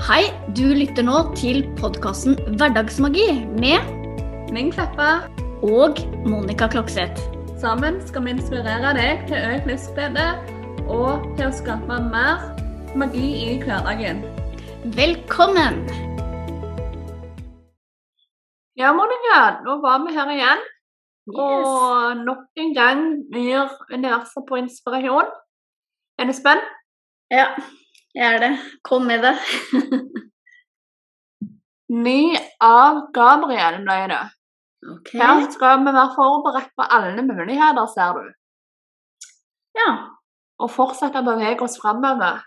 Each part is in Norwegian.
Hei, du lytter nå til podkasten Hverdagsmagi med Ming Kleppa. og Monica Klokseth. Sammen skal vi inspirere deg til økt livsglede og til å skape mer magi i hverdagen. Velkommen! Ja, Monica, nå var vi her igjen. Og nok en gang gir universet på inspirasjon. Er du spent? Ja, jeg er det. Kom med det. Ny av Gabriel ble det. Okay. Her skal vi være forberedt på alle muligheter, ser du. Ja. Og fortsette å bevege oss framover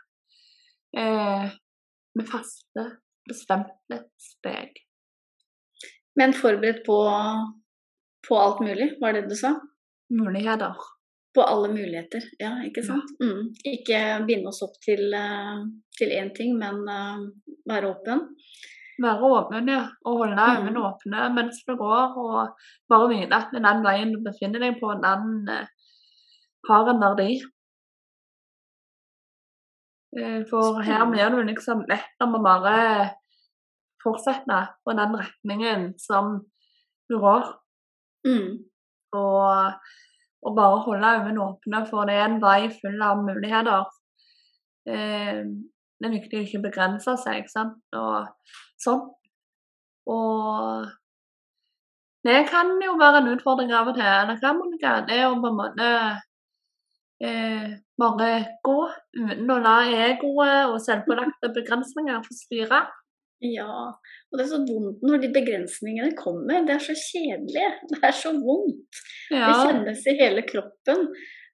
eh, med faste, bestemte steg. Men forberedt på, på alt mulig, var det du sa? Muligheter. På alle muligheter, ja, ikke sant? Mm. Ikke binde oss opp til, eh, til én ting, men uh, være åpen. Være åpen, ja. Og holde Mm. åpne mens du går. Og bare vite at den veien du befinner deg på, den uh, har en verdi. For her blir det liksom lett om å bare fortsette på den retningen som du går. Mm. Og, og bare holde øynene åpne, for det er en vei full av muligheter. Det er viktig å ikke begrense seg, ikke sant, og sånn. Og det kan jo være en utfordring av og til. Det kan Monica, det er å på en måte eh, bare gå uten å la egoet og selvpålagte begrensninger få styre. Ja, og det er så vondt når de begrensningene kommer. Det er så kjedelig. Det er så vondt. Det kjennes i hele kroppen.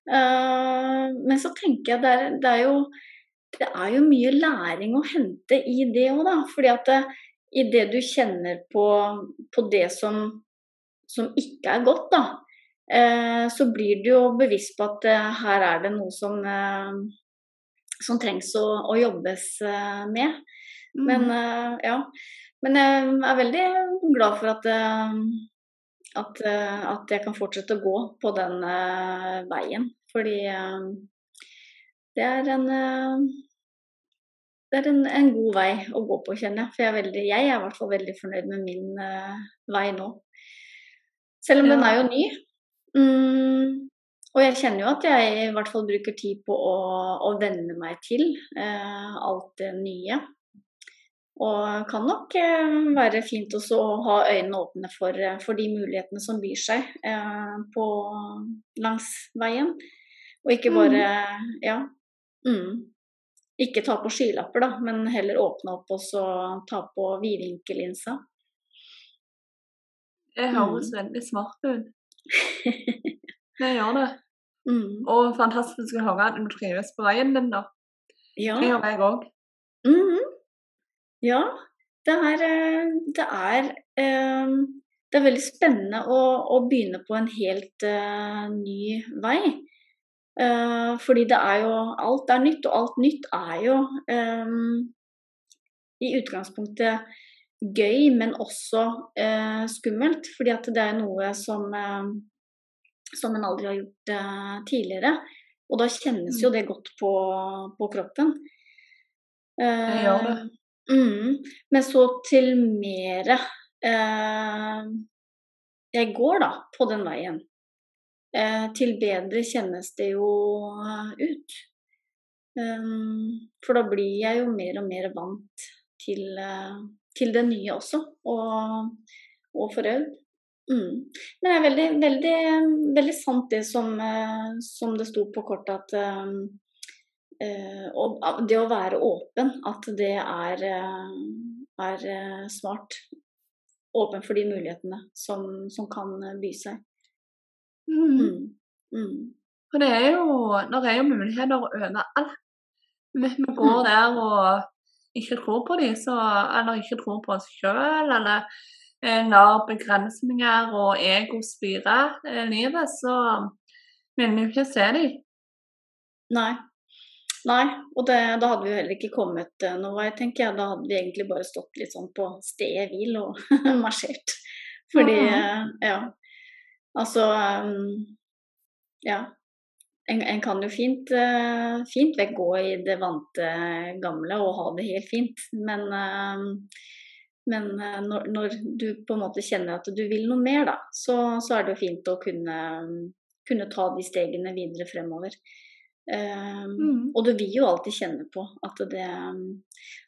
Uh, men så tenker jeg det er, det er jo det er jo mye læring å hente i det òg, da. Fordi at det, i det du kjenner på, på det som, som ikke er godt, da, eh, så blir du jo bevisst på at eh, her er det noe som, eh, som trengs å, å jobbes eh, med. Men eh, ja. Men jeg er veldig glad for at, eh, at, eh, at jeg kan fortsette å gå på den veien. Fordi det er en det er en, en god vei å gå på, kjenner jeg. For jeg er, veldig, jeg er i hvert fall veldig fornøyd med min uh, vei nå. Selv om den er jo ny. Mm, og jeg kjenner jo at jeg i hvert fall bruker tid på å, å venne meg til uh, alt det nye. Og kan nok eh, være fint også å ha øynene åpne for, eh, for de mulighetene som byr seg eh, på, langs veien. Og ikke bare Ja. Mm, ikke ta på skylapper, da, men heller åpne opp og så ta på vidvinkellinsa. det høres veldig smart ut. Det gjør det. Mm, Og fantastisk å høre at du trives på veien din, da. ja. Det gjør jeg òg. Mhm. Ja, det er, eh, det er eh, Det er veldig spennende å, å begynne på en helt uh, ny vei. Uh, fordi det er jo Alt er nytt, og alt nytt er jo um, i utgangspunktet gøy, men også uh, skummelt. Fordi at det er noe som, som en aldri har gjort tidligere. Og da kjennes jo det godt på, på kroppen. Det gjør det. Mm, men så til mere eh, Jeg går da på den veien. Eh, til bedre kjennes det jo eh, ut. Um, for da blir jeg jo mer og mer vant til, uh, til det nye også, og, og forøvd. Mm. Men det er veldig, veldig, veldig sant det som, uh, som det sto på kortet, at eh, og det å være åpen, at det er, eh, er eh, smart. Åpen for de mulighetene som, som kan eh, by seg. Mm. Mm. Mm. For det er jo, det er jo muligheter overalt. Hvis vi går Mm. der og ikke tror på dem, så, eller ikke tror på oss sjøl, eller eh, lar begrensninger og ego styre eh, livet, så vil vi jo ikke se dem. Nei. Nei, og det, da hadde vi jo heller ikke kommet eh, noen vei, tenker jeg. Da hadde vi egentlig bare stått litt sånn på stedet hvil og marsjert. Fordi, eh, ja. Altså um, Ja. en, en, kan jo fint, uh, fint vekk gå i det vante gamle og ha det helt fint. Men, men når, når, du på en måte kjenner at du vil noe mer, da, så, så er det jo fint å kunne, kunne, ta de stegene videre fremover. Mm. Og du vil jo alltid kjenne på at det,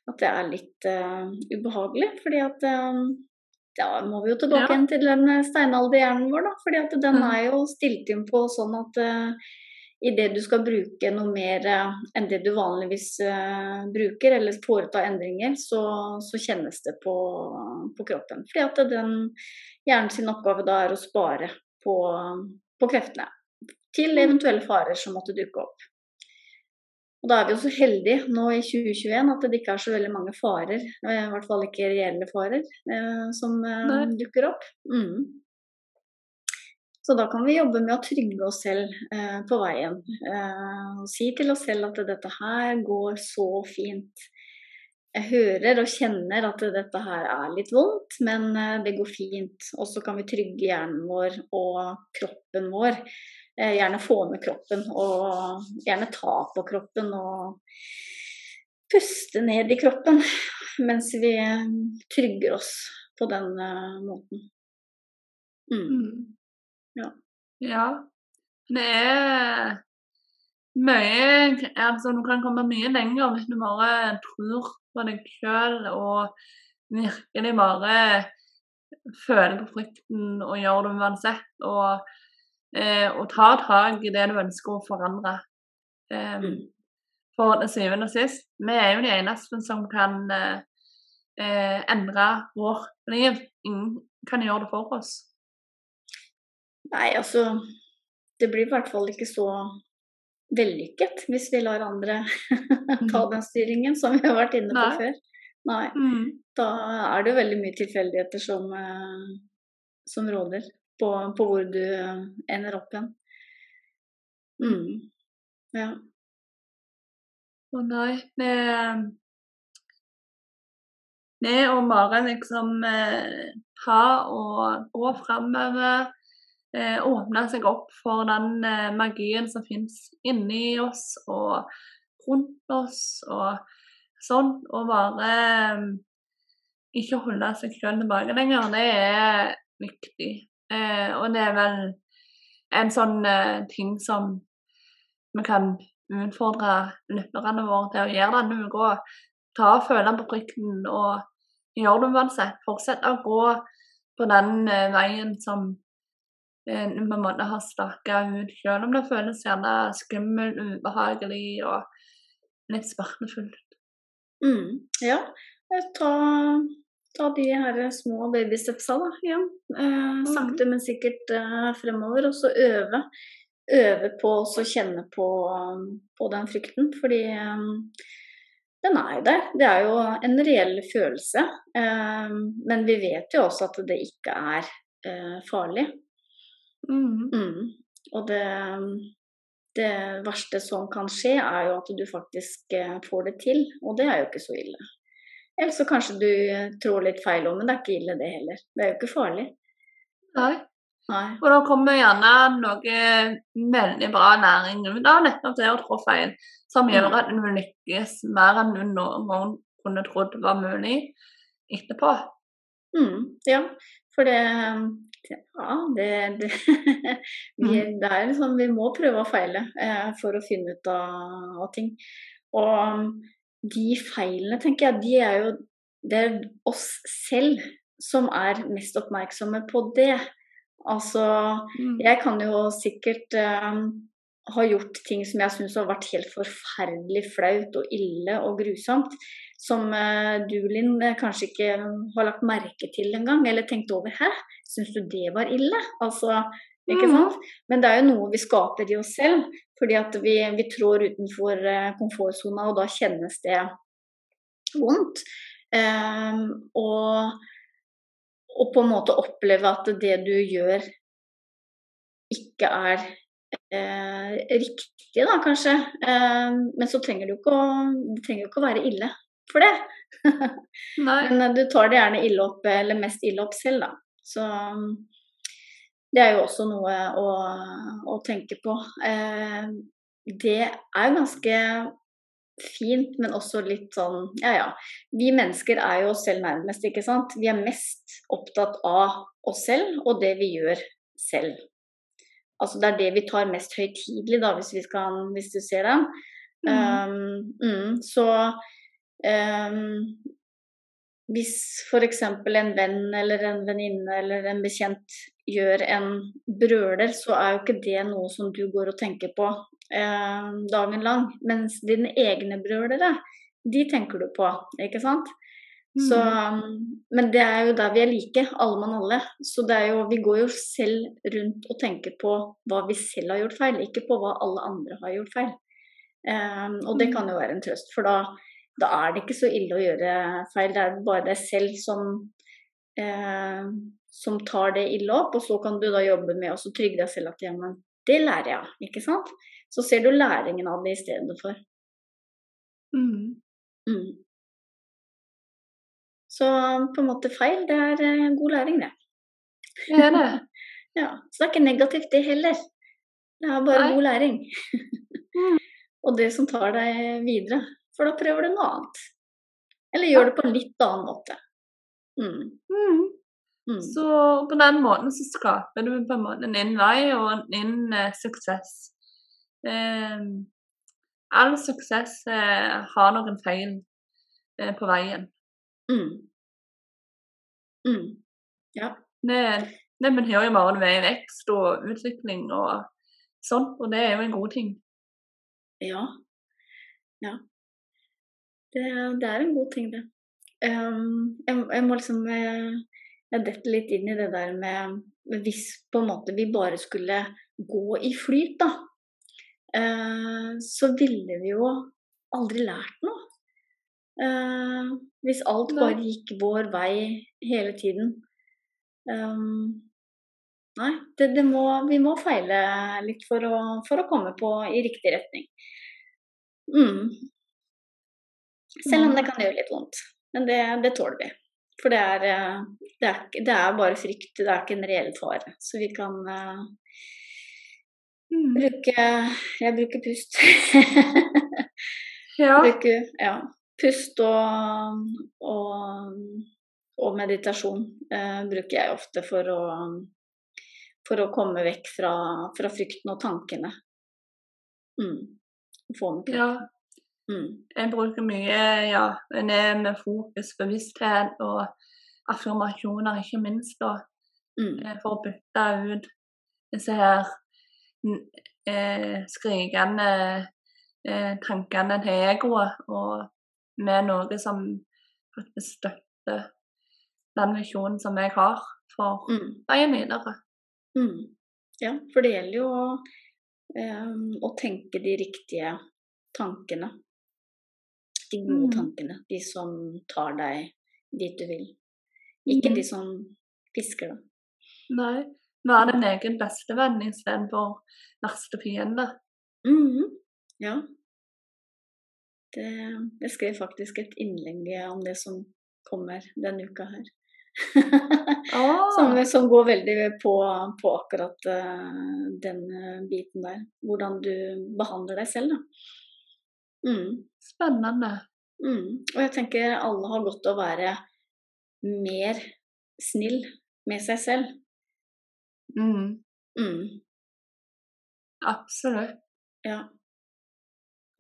at det er litt ubehagelig, fordi at da må vi jo tilbake ja. igjen til den steinalderhjernen vår, da. fordi at den mm. er jo stilt inn på sånn at uh, idet du skal bruke noe mer uh, enn det du vanligvis uh, bruker, eller foreta endringer, så, så kjennes det på, på, kroppen. Fordi at den hjernen sin oppgave da er å spare på, på kreftene til mm. eventuelle farer som måtte dukke opp. Og da er vi jo så heldige nå i 2021 at det ikke er så veldig mange farer, eh, i hvert fall ikke reelle farer, eh, som Nei. dukker opp. Mm. Så da kan vi jobbe med å trygge oss selv eh, på veien. Eh, og si til oss selv at dette her går så fint. Jeg hører og kjenner at dette her er litt vondt, men eh, det går fint. Og så kan vi trygge hjernen vår og kroppen vår Eh, gjerne få med kroppen, og gjerne ta på kroppen og puste ned i kroppen mens vi trygger oss på den uh, måten. Mm. Mm. Ja. ja. Det er mye altså Du kan komme mye lenger hvis du bare tror på deg sjøl og virkelig bare føler på frykten og gjør det uansett. Og eh, og ta tak i det du ønsker å forandre. Um, for til syvende og sist, vi er jo de eneste som kan eh, eh, endre vår liv. Ingen kan gjøre det for oss. Nei, altså Det blir i hvert fall ikke så vellykket hvis vi lar andre ta den styringen, som vi har vært inne på Nei. før. Nei. Mm. Da er det jo veldig mye tilfeldigheter som, eh, som råder på, på hvor du ender opp igjen. Mm. Ja. Å nei, det vi å bare liksom eh, og gå framover, eh, åpne seg opp for den eh, magien som finnes inni oss og rundt oss og sånn, og bare eh, ikke holde seg selv tilbake lenger, det er viktig. Eh, og det er vel en sånn eh, ting som vi kan utfordre lytterne våre til å gjøre denne uka. Ta og føle på prikken og gjør det uansett. Fortsett å gå på den eh, veien som eh, på en måte har staka ut, selv om det føles gjerne skummelt, ubehagelig og litt smertefullt. Mm, ja. Ta ta de her små babystepsa da, igjen. Eh, sakte, men sikkert eh, fremover. Og så øve. Øve på å kjenne på, på, den frykten. Fordi eh, den er jo der. Det er jo en reell følelse. Eh, men vi vet jo også at det ikke er eh, farlig. Mm. Mm. Og det, det verste som kan skje, er jo at du faktisk eh, får det til. Og det er jo ikke så ille. Eller så kanskje du tror litt feil om, men det er ikke ille det heller. Det er jo ikke farlig. Nei. Nei. Og da kommer gjerne noe veldig bra næring ut av nettopp det å trå feil, som gjør mm. at du lykkes mer enn du noen gang kunne trodd var mulig etterpå. Mm, ja, for det Ja, det, det, vi, mm. det er liksom Vi må prøve å feile eh, for å finne ut av, av ting. Og de feilene, tenker jeg, de er jo Det er oss selv som er mest oppmerksomme på det. Altså, mm. jeg kan jo sikkert uh, ha gjort ting som jeg syns har vært helt forferdelig flaut og ille og grusomt. Som uh, du, Linn, kanskje ikke har lagt merke til engang, eller tenkt over. Hæ, syns du det var ille? Altså, ikke mm. sant? Men det er jo noe vi skaper i oss selv. Fordi at vi, vi trår utenfor eh, komfortsona, og da kjennes det vondt. Um, og, og, på en måte oppleve at det du gjør, ikke er uh, riktig, da kanskje. Um, men så trenger du ikke å, det trenger jo ikke å være ille for det. men eh, du tar det gjerne ille opp, eller mest ille opp selv, da. Så det er jo også noe å, å tenke på. Eh, det er ganske fint, men også litt sånn Ja ja. Vi mennesker er jo oss selv nærmest, ikke sant. Vi er mest opptatt av oss selv og det vi gjør selv. Altså det er det vi tar mest høytidelig, da, hvis, vi skal, hvis du ser den. Mm. Um, mm, så um, hvis f.eks. en venn eller en venninne eller en bekjent gjør en brøler, så er jo ikke det noe som du går og tenker på eh, dagen lang. Mens dine egne brølere, de tenker du på, ikke sant. Mm. Så, men det er jo der vi er like, alle mann alle. Så det er jo, vi går jo selv rundt og tenker på hva vi selv har gjort feil, ikke på hva alle andre har gjort feil. Eh, og det mm. kan jo være en trøst, for da, da, er det ikke så ille å gjøre feil. Det er bare deg selv som, uh, som tar det ille opp, og så kan du da jobbe med å trygge deg selv at ja, men det lærer jeg av, ikke sant. Så ser du læringen av det i stedet for. Mm. Mm. Så på en måte feil, det er eh, god læring, det. Det er det. ja, så det er ikke negativt, det heller. Det er bare Nei. god læring. mm. Og det som tar deg videre. For da prøver du noe annet. Eller gjør det på en litt annen måte. Mm. Mm. Mm. Så på den måten så skaper du på en måte din vei og din eh, suksess. Eh, all suksess eh, har noen feil eh, på veien. Mm. Mm. Ja. Det, det betyr jo bare ved vekst og utvikling og sånn, og det er jo en god ting. Ja. Ja. Det, det er en god ting, det. Um, jeg, jeg, må liksom eh, Jeg detter litt inn i det der med Hvis på en måte vi bare skulle gå i flyt, da, uh, så ville vi jo aldri lært noe. Uh, hvis alt bare gikk vår vei hele tiden. Um, nei, det, det må, vi må feile litt for å, for å, komme på i riktig retning. Mm. Selv om det kan gjøre litt vondt. Men det, det tåler vi. For det er, eh, det, er, det er, bare frykt, det er ikke en reell fare. Så vi kan uh, mm. bruke Jeg bruker pust. ja. Bruke, ja pust og, og, og meditasjon uh, bruker jeg ofte for å, for å komme vekk fra, fra frykten og tankene. Mm. Få med ja. Mm. Jeg bruker mye ja, med fokus, bevissthet og affirmasjoner, ikke minst, da, mm. Eh, for å bytte ut disse her eh, skrikende eh, tankene til egoet og med noe som faktisk støtter den visjonen som jeg har for mm. veien videre. Mm. Ja, for det gjelder jo å, um, å tenke de riktige tankene. De gode mm. tankene. De som tar deg dit du vil. Ikke mm. de som fisker, da. Nei. Være din egen bestevenn istedenfor verste fiende. Mm. Ja, det, jeg skrev faktisk et innlegg om det som kommer denne uka her. ah. som, som, går veldig på, på akkurat uh, den biten der. Hvordan du behandler deg selv, da. Mm. Spennende. Mm. Og jeg tenker alle har godt av å være mer snill med seg selv. Mm. mm. Absolutt. Ja.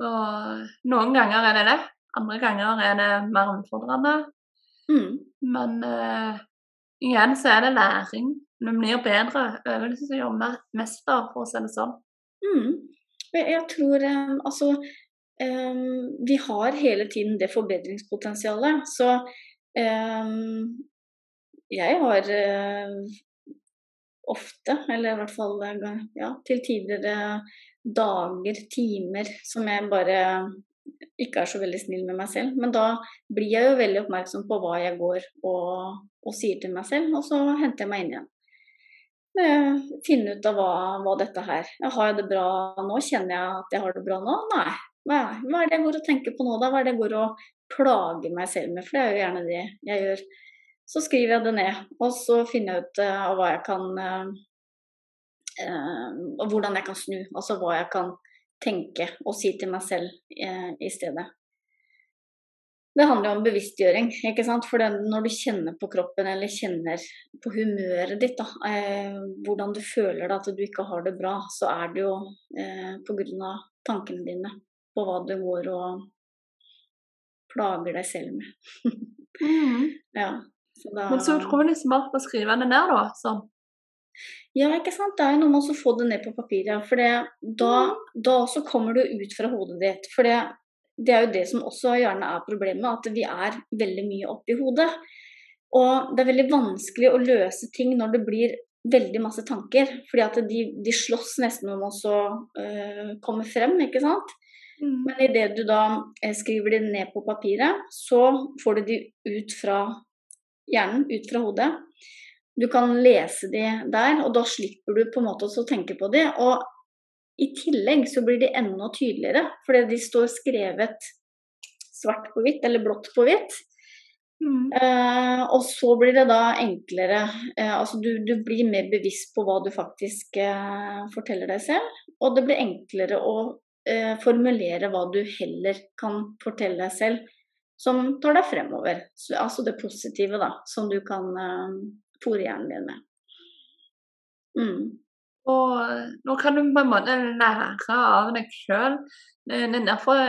Og noen ganger er det det, andre ganger er det mer utfordrende. Mm. Men uh, igjen så er det læring. Vi blir bedre øvelse som gjør mester, for å si det sånn. Mm. Jeg tror um, altså Vi har hele tiden det forbedringspotensialet. Så um, jeg har uh, ofte, eller i hvert fall ja, til uh, dager, timer, som jeg bare ikke er så veldig snill med meg selv. Men da blir jeg jo veldig oppmerksom på hva jeg går og, og sier til meg selv, og så henter jeg meg inn igjen. Finne ut av hva, hva dette her Har jeg det bra nå? Kjenner jeg at jeg har det bra nå? Nei. Hva, hva er det jeg går og tenker på nå, da? Hva er det jeg går og plager meg selv med? For det er jo gjerne det jeg gjør. Så skriver jeg det ned, og så finner jeg ut uh, hva jeg kan uh, hvordan jeg kan snu. Altså hva jeg kan tenke og si til meg selv uh, i stedet. Det handler jo om bevisstgjøring. ikke sant? For når du kjenner på kroppen eller kjenner på humøret ditt, da, eh, hvordan du føler det, at du ikke har det bra, så er det jo eh, pga. tankene dine på hva du går og plager deg selv med. mm. ja, så da... Men så utrolig smart å skrive det ned, da. sånn. Ja, ikke sant. Det er jo noe med å få det ned på papiret. For da, mm. da også kommer du ut fra hodet ditt. For det, det er jo det som også gjerne er problemet, at vi er veldig mye oppi hodet. Og det er veldig vanskelig å løse ting når det blir veldig masse tanker. fordi at de, de slåss nesten om å øh, komme frem, ikke sant. Mm. Men idet du da uh, skriver de ned på papiret, så får du de ut fra hjernen, ut fra hodet. Du kan lese de der, og da slipper du på en måte å tenke på de. Og i tillegg så blir de enda tydeligere, fordi de står skrevet svart på hvitt eller blått på hvitt. Mm. Uh, og så blir det da enklere uh, Altså du, du, blir mer bevisst på hva du faktisk uh, forteller deg selv. Og det blir enklere å formulere hva du heller kan fortelle deg selv som tar deg fremover. Så, altså det positive, da, som du kan eh, fòre hjernen din med. Mm. Og nå kan du på en måte lære av deg sjøl. Det er derfor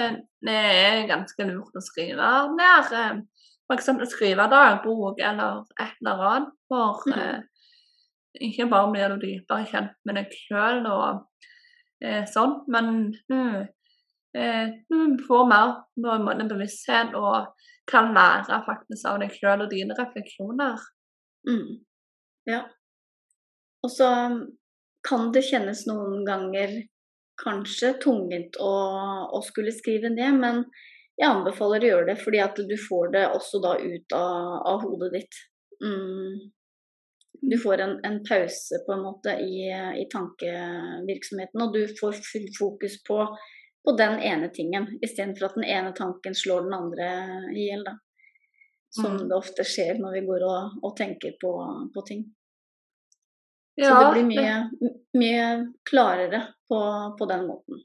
det er ganske lurt å skrive ned. Eh, F.eks. skrive dagbok eller et eller annet. For mm. eh, ikke bare blir du dypere kjent med deg sjøl og eh, sånn, men nå, eh, du får mer på en måte bevissthet og kan lære faktisk av deg sjøl og dine refleksjoner. Mm. Ja. Og så kan det kjennes noen ganger kanskje tungvint å, å, skulle skrive ned, men jeg anbefaler å gjøre det fordi at du får det også da ut av, av hodet ditt. Mm. Du får en, en, pause på en måte i, i, tankevirksomheten, og du får full fokus på, på den ene tingen, istedenfor at den ene tanken slår den andre i hjel. Som mm. det ofte skjer når vi går og, og tenker på, på ting. Ja, så det blir mye, mye klarere på, på, den måten.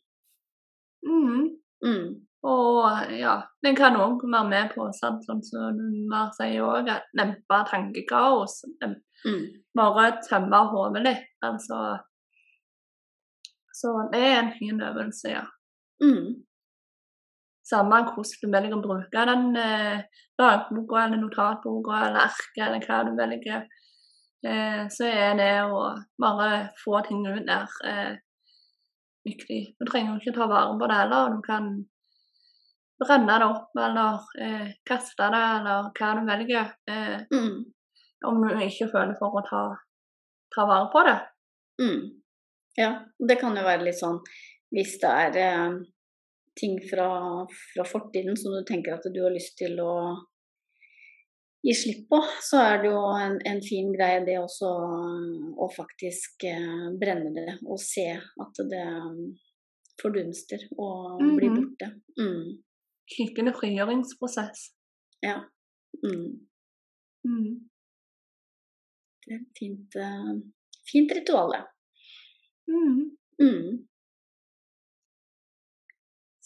Mm. Mm. Og ja, en kan òg være med på, sant? sånn som Mar sier òg, at dempe tankekaos. Mm. Bare tømme hodet litt. Altså Så det er en fin øvelse, ja. Mm. Samme hvordan du velger å bruke den eh, dagboka eller notatboka eller arket eller hva du velger Eh, så er det å bare få ting ut der eh, viktig. Du trenger jo ikke ta vare på det heller. Du kan brenne det opp eller eh, kaste det, eller hva du velger. Eh, mm. Om du ikke føler for å ta, ta vare på det. Mm. Ja, det kan jo være litt sånn hvis det er eh, ting fra, fra fortiden som du tenker at du har lyst til å gi slipp på, så er det jo en, en fin greie det også å faktisk eh, brenne det og se at det fordunster og mm -hmm. blir borte. Mm. Skikkelig frigjøringsprosess. Ja. Mm. Mm. Et fint, uh, fint ritual. Mm. Mm.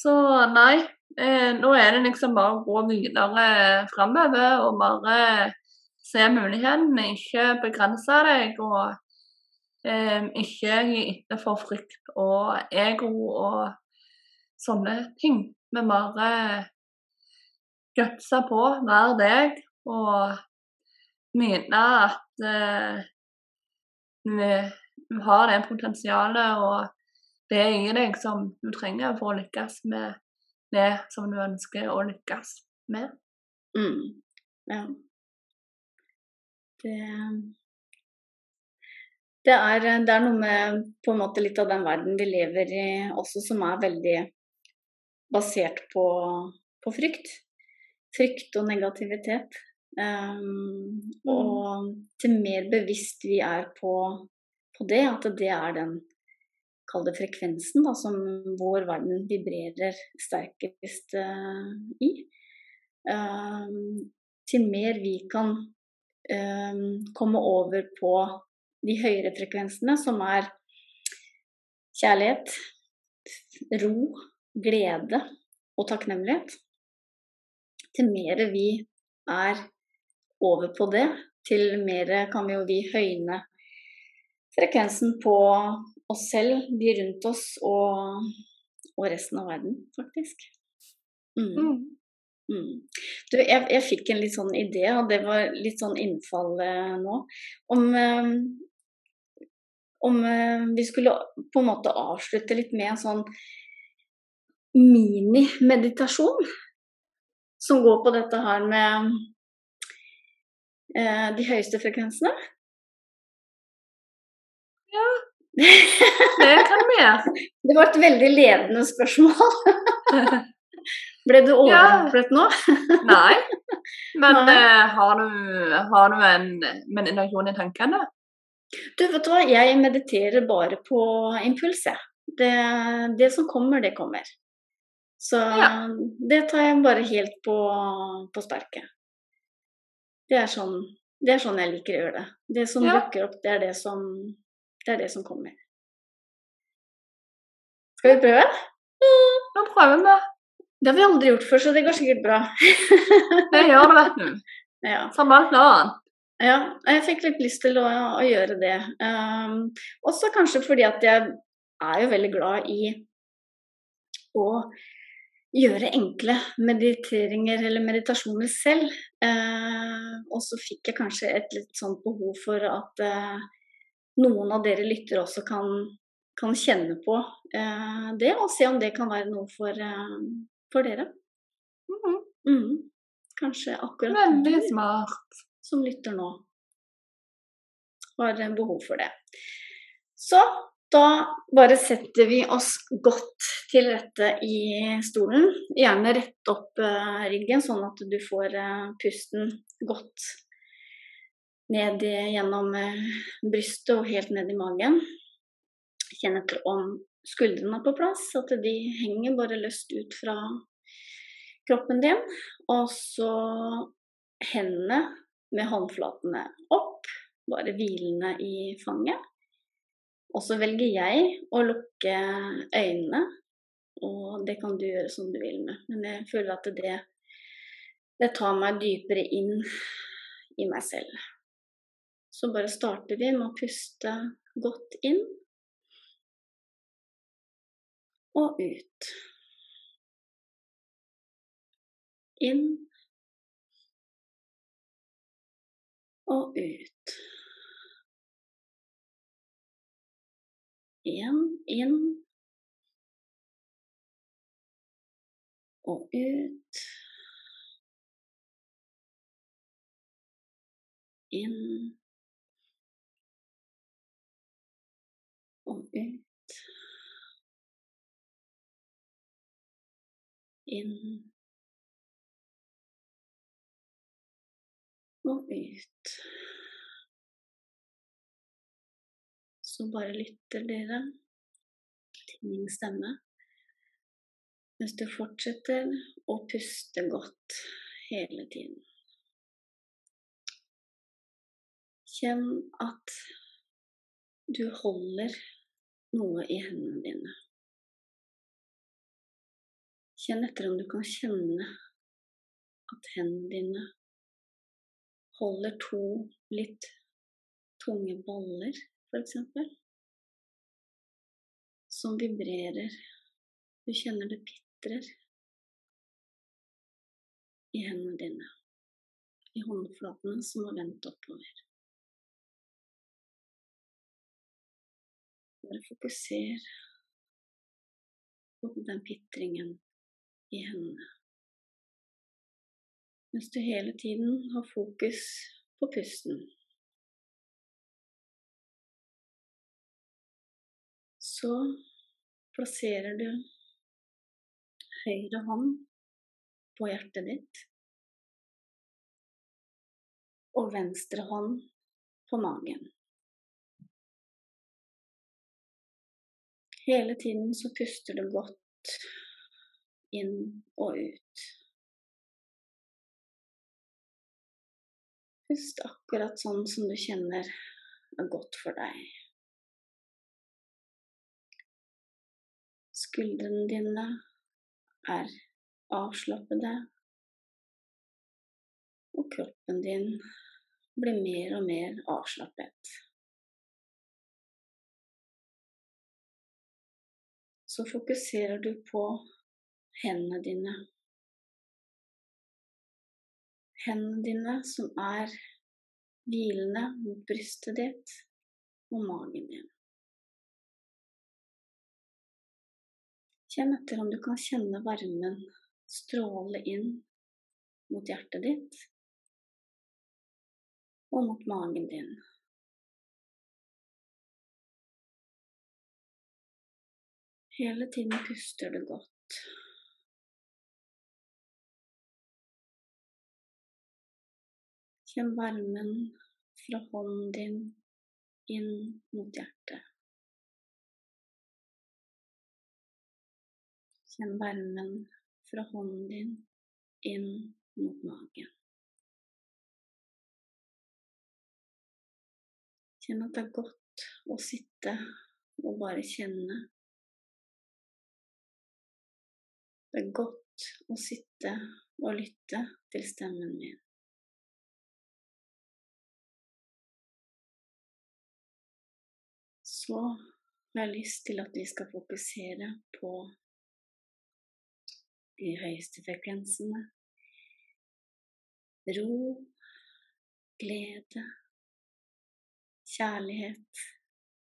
Så nei, Eh, nå er det liksom bare å gå videre framover og bare se mulighetene, ikke begrense deg. Og eh, ikke gi etter for frykt og ego og sånne ting. Men bare gutse på, være deg og mene at eh, du har det potensialet og det i deg som du trenger for å lykkes med det som du ønsker å lykkes med. Mm. Ja. Det, det, er, det er noe med på en måte litt av den verden vi lever i også, som er veldig basert på, på frykt. Frykt og negativitet. Um, og til mer bevisst vi er på, på det, at det er den kall det frekvensen, da, som vår verden vibrerer sterkest uh, i. um, til mer vi kan um, komme over på de høyere frekvensene, som er kjærlighet, ro, glede og takknemlighet, til mer vi er over på det, til mer kan vi jo vi høyne frekvensen på oss selv, de rundt oss og, og resten av verden, faktisk. Mm. Mm. Mm. Du, jeg, jeg, fikk en litt sånn idé, og det var litt sånn innfall eh, nå, om eh, om eh, vi skulle på en måte avslutte litt med en sånn minimeditasjon. Som går på dette her med de høyeste frekvensene. Ja, det kan vi gjøre. Det var et veldig ledende spørsmål. Ble du overrumplet nå? Nei. Men Nei. Uh, har, du, har, du, en meditasjon i tankene? Du, vet du hva, jeg mediterer bare på impuls, jeg. Det, det, som kommer, det kommer. Så ja. det tar jeg bare helt på, på sparket. Det er, sånn, det er sånn jeg liker å gjøre det. Det som ja. dukker opp, det er det som, det er det som kommer. Skal vi prøve? Mm, prøve prøver vi. Det har vi aldri gjort før, så det går sikkert bra. det gjør det, vet du. Ja. Som alt annet. Ja, jeg fikk litt lyst til å, å gjøre det. Um, også kanskje fordi at jeg er jo veldig glad i å gjøre enkle mediteringer eller meditasjoner selv. Eh, og så fikk jeg kanskje et litt sånt behov for at eh, noen av dere lyttere også kan, kan kjenne på eh, det, og se om det kan være noe for, for dere. Mm mm. Kanskje akkurat Veldig smart som lytter nå, har behov for det. Så da bare setter vi oss godt til rette i stolen. Gjerne rett opp uh, ryggen, sånn at du får uh, pusten godt ned gjennom uh, brystet og helt ned i magen. Kjenn etter om skuldrene er på plass, at de henger bare løst ut fra kroppen din. Og så hendene med håndflatene opp, bare hvilende i fanget. Og så velger jeg å lukke øynene, og det kan du gjøre som du vil med. Men jeg føler at det, det tar meg dypere inn i meg selv. Så bare starter vi med å puste godt inn og ut. Inn og ut. Én inn og ut. Inn og ut. Inn og ut. Så bare lytter dere til min stemme mens du fortsetter å puste godt hele tiden. Kjenn at du holder noe i hendene dine. Kjenn etter om du kan kjenne at hendene dine holder to litt tunge baller, f.eks. Som vibrerer. Du kjenner det pitrer i hendene dine. I håndflatene som er vendt oppover. Bare fokuser på den pitringen i hendene mens du hele tiden har fokus på pusten. Så plasserer du høyre hånd på hjertet ditt og venstre hånd på magen. Hele tiden så puster du godt inn og ut. Pust akkurat sånn som du kjenner er godt for deg. Skuldrene dine er avslappede, og kroppen din blir mer og mer avslappet. Så fokuserer du på hendene dine. Hendene dine som er hvilende mot brystet ditt og magen din. Kjenn etter om du kan kjenne varmen stråle inn mot hjertet ditt og mot magen din. Hele tiden puster du godt. Kjenn varmen fra hånden din inn mot hjertet. Kjenn varmen fra hånden din inn mot magen. Kjenn at det er godt å sitte og bare kjenne. Det er godt å sitte og lytte til stemmen min. Så jeg lyst til at vi skal fokusere på de høyeste frekvensene. Ro, glede, kjærlighet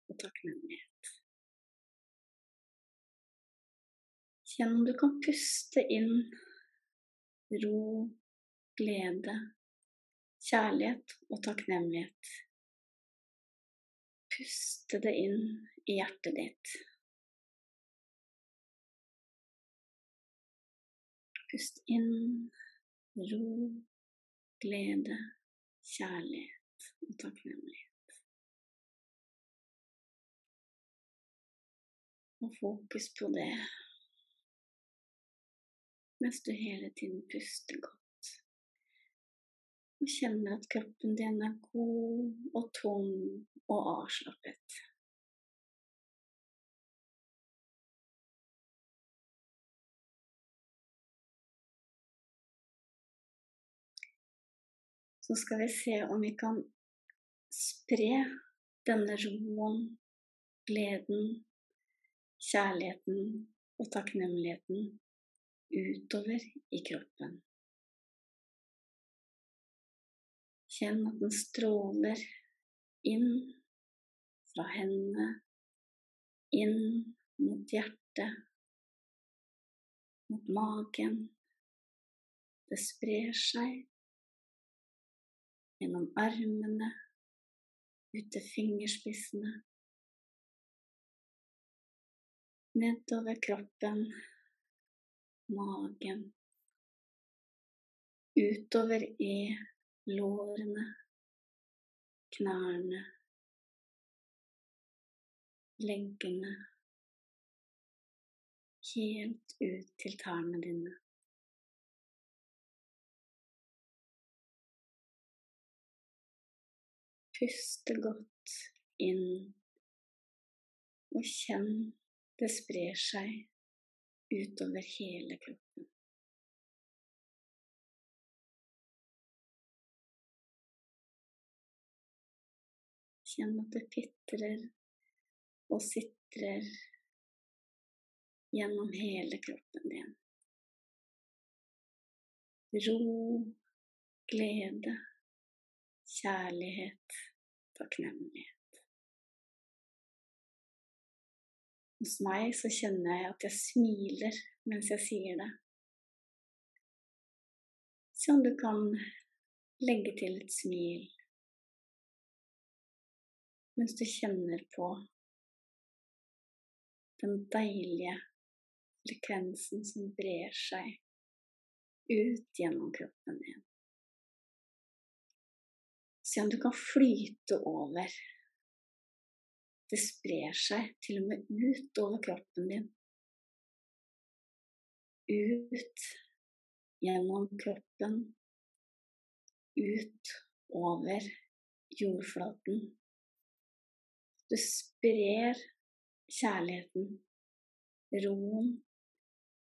og takknemlighet. Kjenn om du kan puste inn ro, glede, kjærlighet og takknemlighet. Puste det inn i hjertet ditt. Pust inn ro, glede, kjærlighet og takknemlighet. Og fokus på det mens du hele tiden puster godt. Og kjenner at kroppen din er god og tung og avslappet. Så skal vi se om vi kan spre denne roen, gleden, kjærligheten og takknemligheten utover i kroppen. Kjenn at den stråler inn fra hendene, inn mot hjertet, mot magen. Det sprer seg gjennom armene, ut til fingerspissene. Nedover kroppen, magen. Utover i lårene, knærne, leggene. Helt ut til tærne dine. Puste godt inn, og kjenn det sprer seg utover hele kroppen. Kjenn at det pitrer og sitrer gjennom hele kroppen din. Ro, glede, kjærlighet takknemlighet. Hos meg så kjenner jeg at jeg smiler mens jeg sier det. Se om du kan legge til et smil mens du kjenner på den deilige frekvensen som brer seg ut gjennom kroppen din. Se om du kan flyte over. Det sprer seg til og med ut over kroppen din. Ut gjennom kroppen. Ut over jordflaten. Du sprer kjærligheten roen,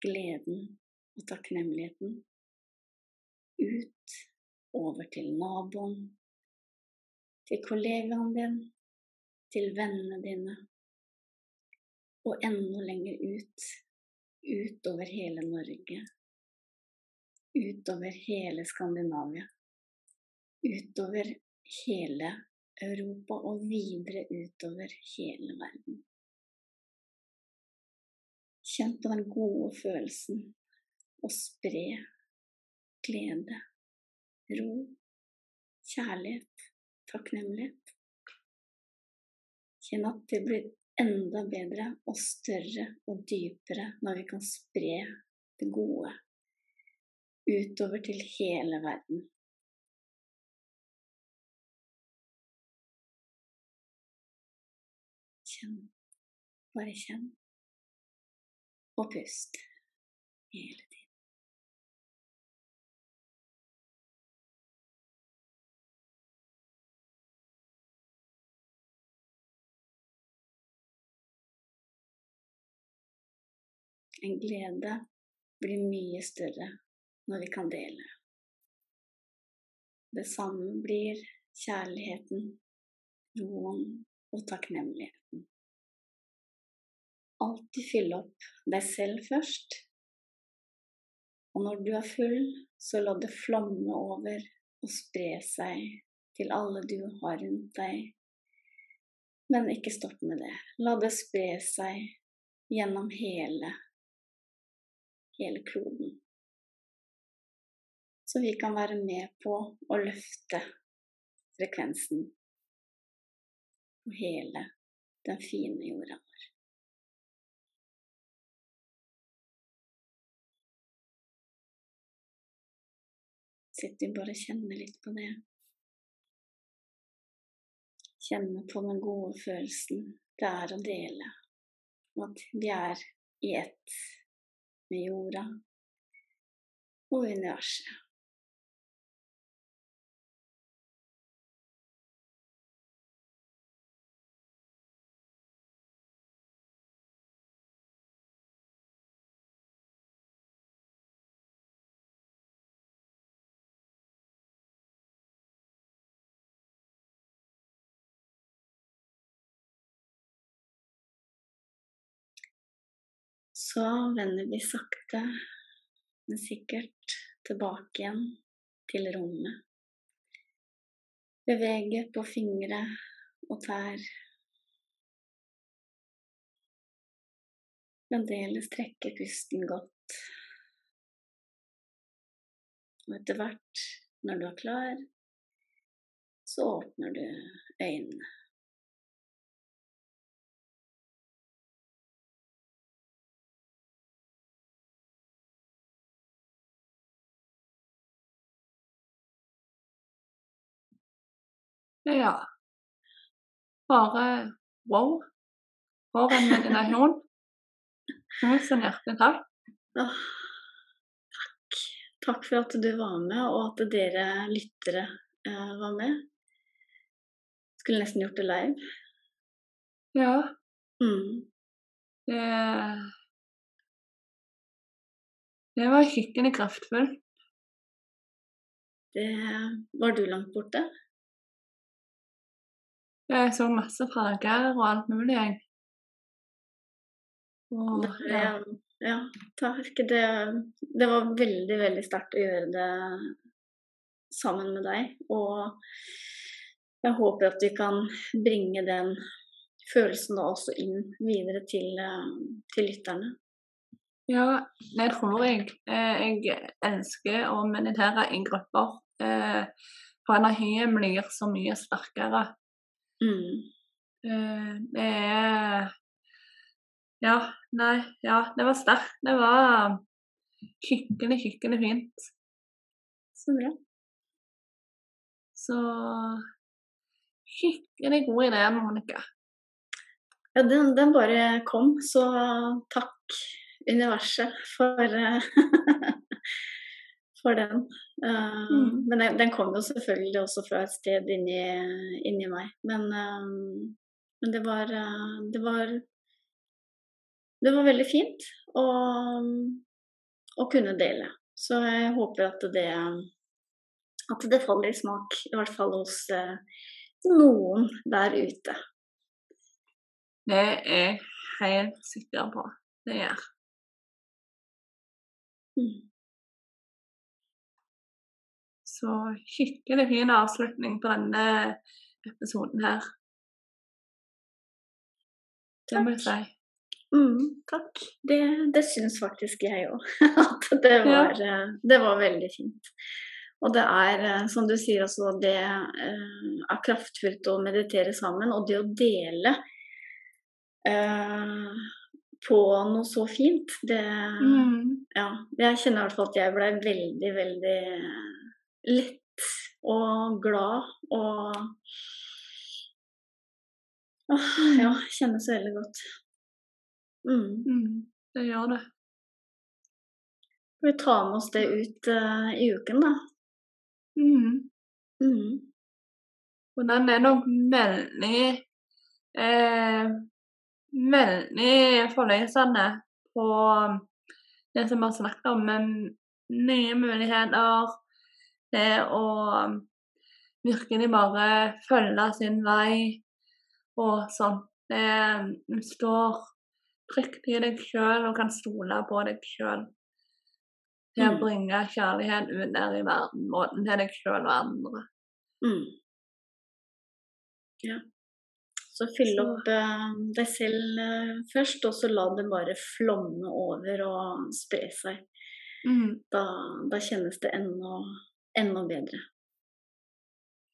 gleden og takknemligheten ut over til naboen, til kollegaen din, til vennene dine, og enda lenger ut, utover hele Norge, utover hele Skandinavia, utover hele Europa og videre utover hele verden. Kjenn på den gode følelsen og spre glede, ro, kjærlighet, takknemlighet. Kjenn at det blir enda bedre og større og dypere når vi kan spre det gode utover til hele verden. Kjenn. Bare kjenn. Og pust hele tiden. En glede blir mye større når vi kan dele. Det samme blir kjærligheten, roen og takknemligheten. Alltid fylle opp deg selv først. Og når du er full, så la det flomme over og spre seg til alle du har rundt deg. Men ikke stopp med det. La det spre seg gjennom hele hele kloden. Så vi kan være med på å løfte frekvensen på hele den fine jorda vår. Sitt vi bare og kjenner litt på det. Kjenne på den gode følelsen det er å dele, og at vi er i ett med jorda og universet. Så vender vi sakte, men sikkert tilbake igjen til rommet. Bevege på fingre og tær. Fremdeles trekker pusten godt. Og etter hvert, når du er klar, så åpner du øynene. Ja. Bare wow. For en meditasjon. Tusen hjertelig takk. Takk. Takk for at du var med, og at dere lyttere eh, var med. Skulle nesten gjort det live. Ja, Mm. det Det var skikkelig kraftfullt. Det Var du langt borte? Jeg så masse farger og alt mulig, jeg. Og, ja. ja, takk. Det, det var veldig, veldig sterkt å gjøre det sammen med deg. Og jeg håper at vi kan bringe den følelsen da også inn videre til, til lytterne. Ja, det tror jeg. Eh, Jeg ønsker å meditere i grupper. eh, For energien blir så mye sterkere. Mm. Eh, Det er Ja, nei, ja, det var sterkt. Det var skikkelig, skikkelig fint. Så bra. Så skikkelig god idé, Monica. Ja, den, den bare kom, så takk universet for, eh, for den. Uh, Mm. Men den, den kom jo selvfølgelig også fra et sted inni, inni meg. Men, uh, men det var, uh, det var det var veldig fint å, å kunne dele. Så jeg håper at det, at det faller i smak, i hvert fall hos noen der ute. Det er helt sikker på. Det gjør. Mm. Så skikkelig fin avslutning på denne episoden her. Det må jeg si. Mm, takk. Det, det syns faktisk jeg òg. At det var, ja. det var veldig fint. Og det er, eh, som du sier også, det eh, er kraftfullt å meditere sammen. Og det å dele eh, på noe så fint, det Mm. Ja. Jeg kjenner i hvert fall at jeg ble veldig, veldig lett og glad og Åh, ja, kjennes veldig godt. Mm. Mm. Det gjør det. Vi tar med oss det ut uh, i uken, da? Mm. Mm. Og den er nok veldig eh, Veldig forløsende på det som vi har snakket om, med nye muligheter. Det å virkelig bare følge sin vei og sånn. Det Du står trygt i deg sjøl og kan stole på deg sjøl. Til å Mm. bringe kjærlighet ut der i verden, både til deg sjøl og andre. Mm. Ja. Så fyll opp eh, deg selv eh, først, og så la det bare flomme over og spre seg. Mm. Da, da kjennes det enda, enda bedre.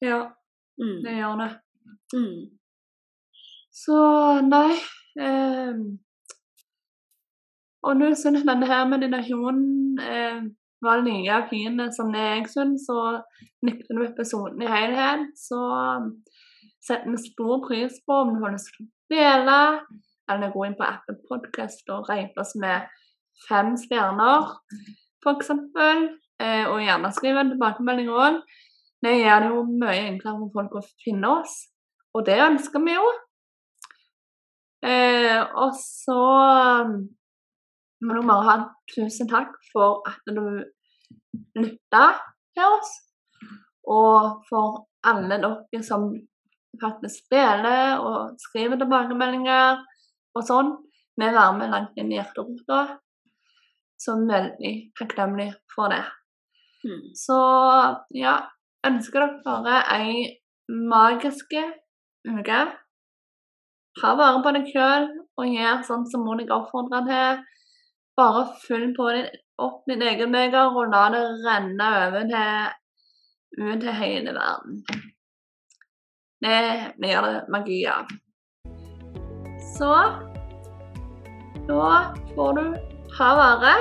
Ja, Mm. det gjør det. Mm. Så nei eh, Og nå syns denne her med denne hunden eh, var like fin som det jeg syns, og likte du episoden i helhet, så setter vi stor pris på om du har lyst til å dele, eller gå inn på appen Podcast og rate oss med fem stjerner, f.eks. Eh, og gjerne skrive en tilbakemelding òg. Det gjør det jo mye enklere for folk å finne oss, og det ønsker vi jo. Eh, og så må du bare ha tusen takk for at du lytta til oss. Og for alle dere som faktisk spiller og skriver tilbakemeldinger og sånn. Vi varmer langt inn i hjerterota. Så veldig takknemlig for det. Mm. Så ja, ønsker dere bare ei magiske uke. Ta vare på deg sjøl og gjør sånn som Monica oppfordrer til. Bare fyll på din, opp din egen beger og la det renne over til, ut til hele verden. Det blir det magi av. Så da får du ha vare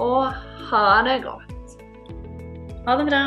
og ha det godt. Ha det bra.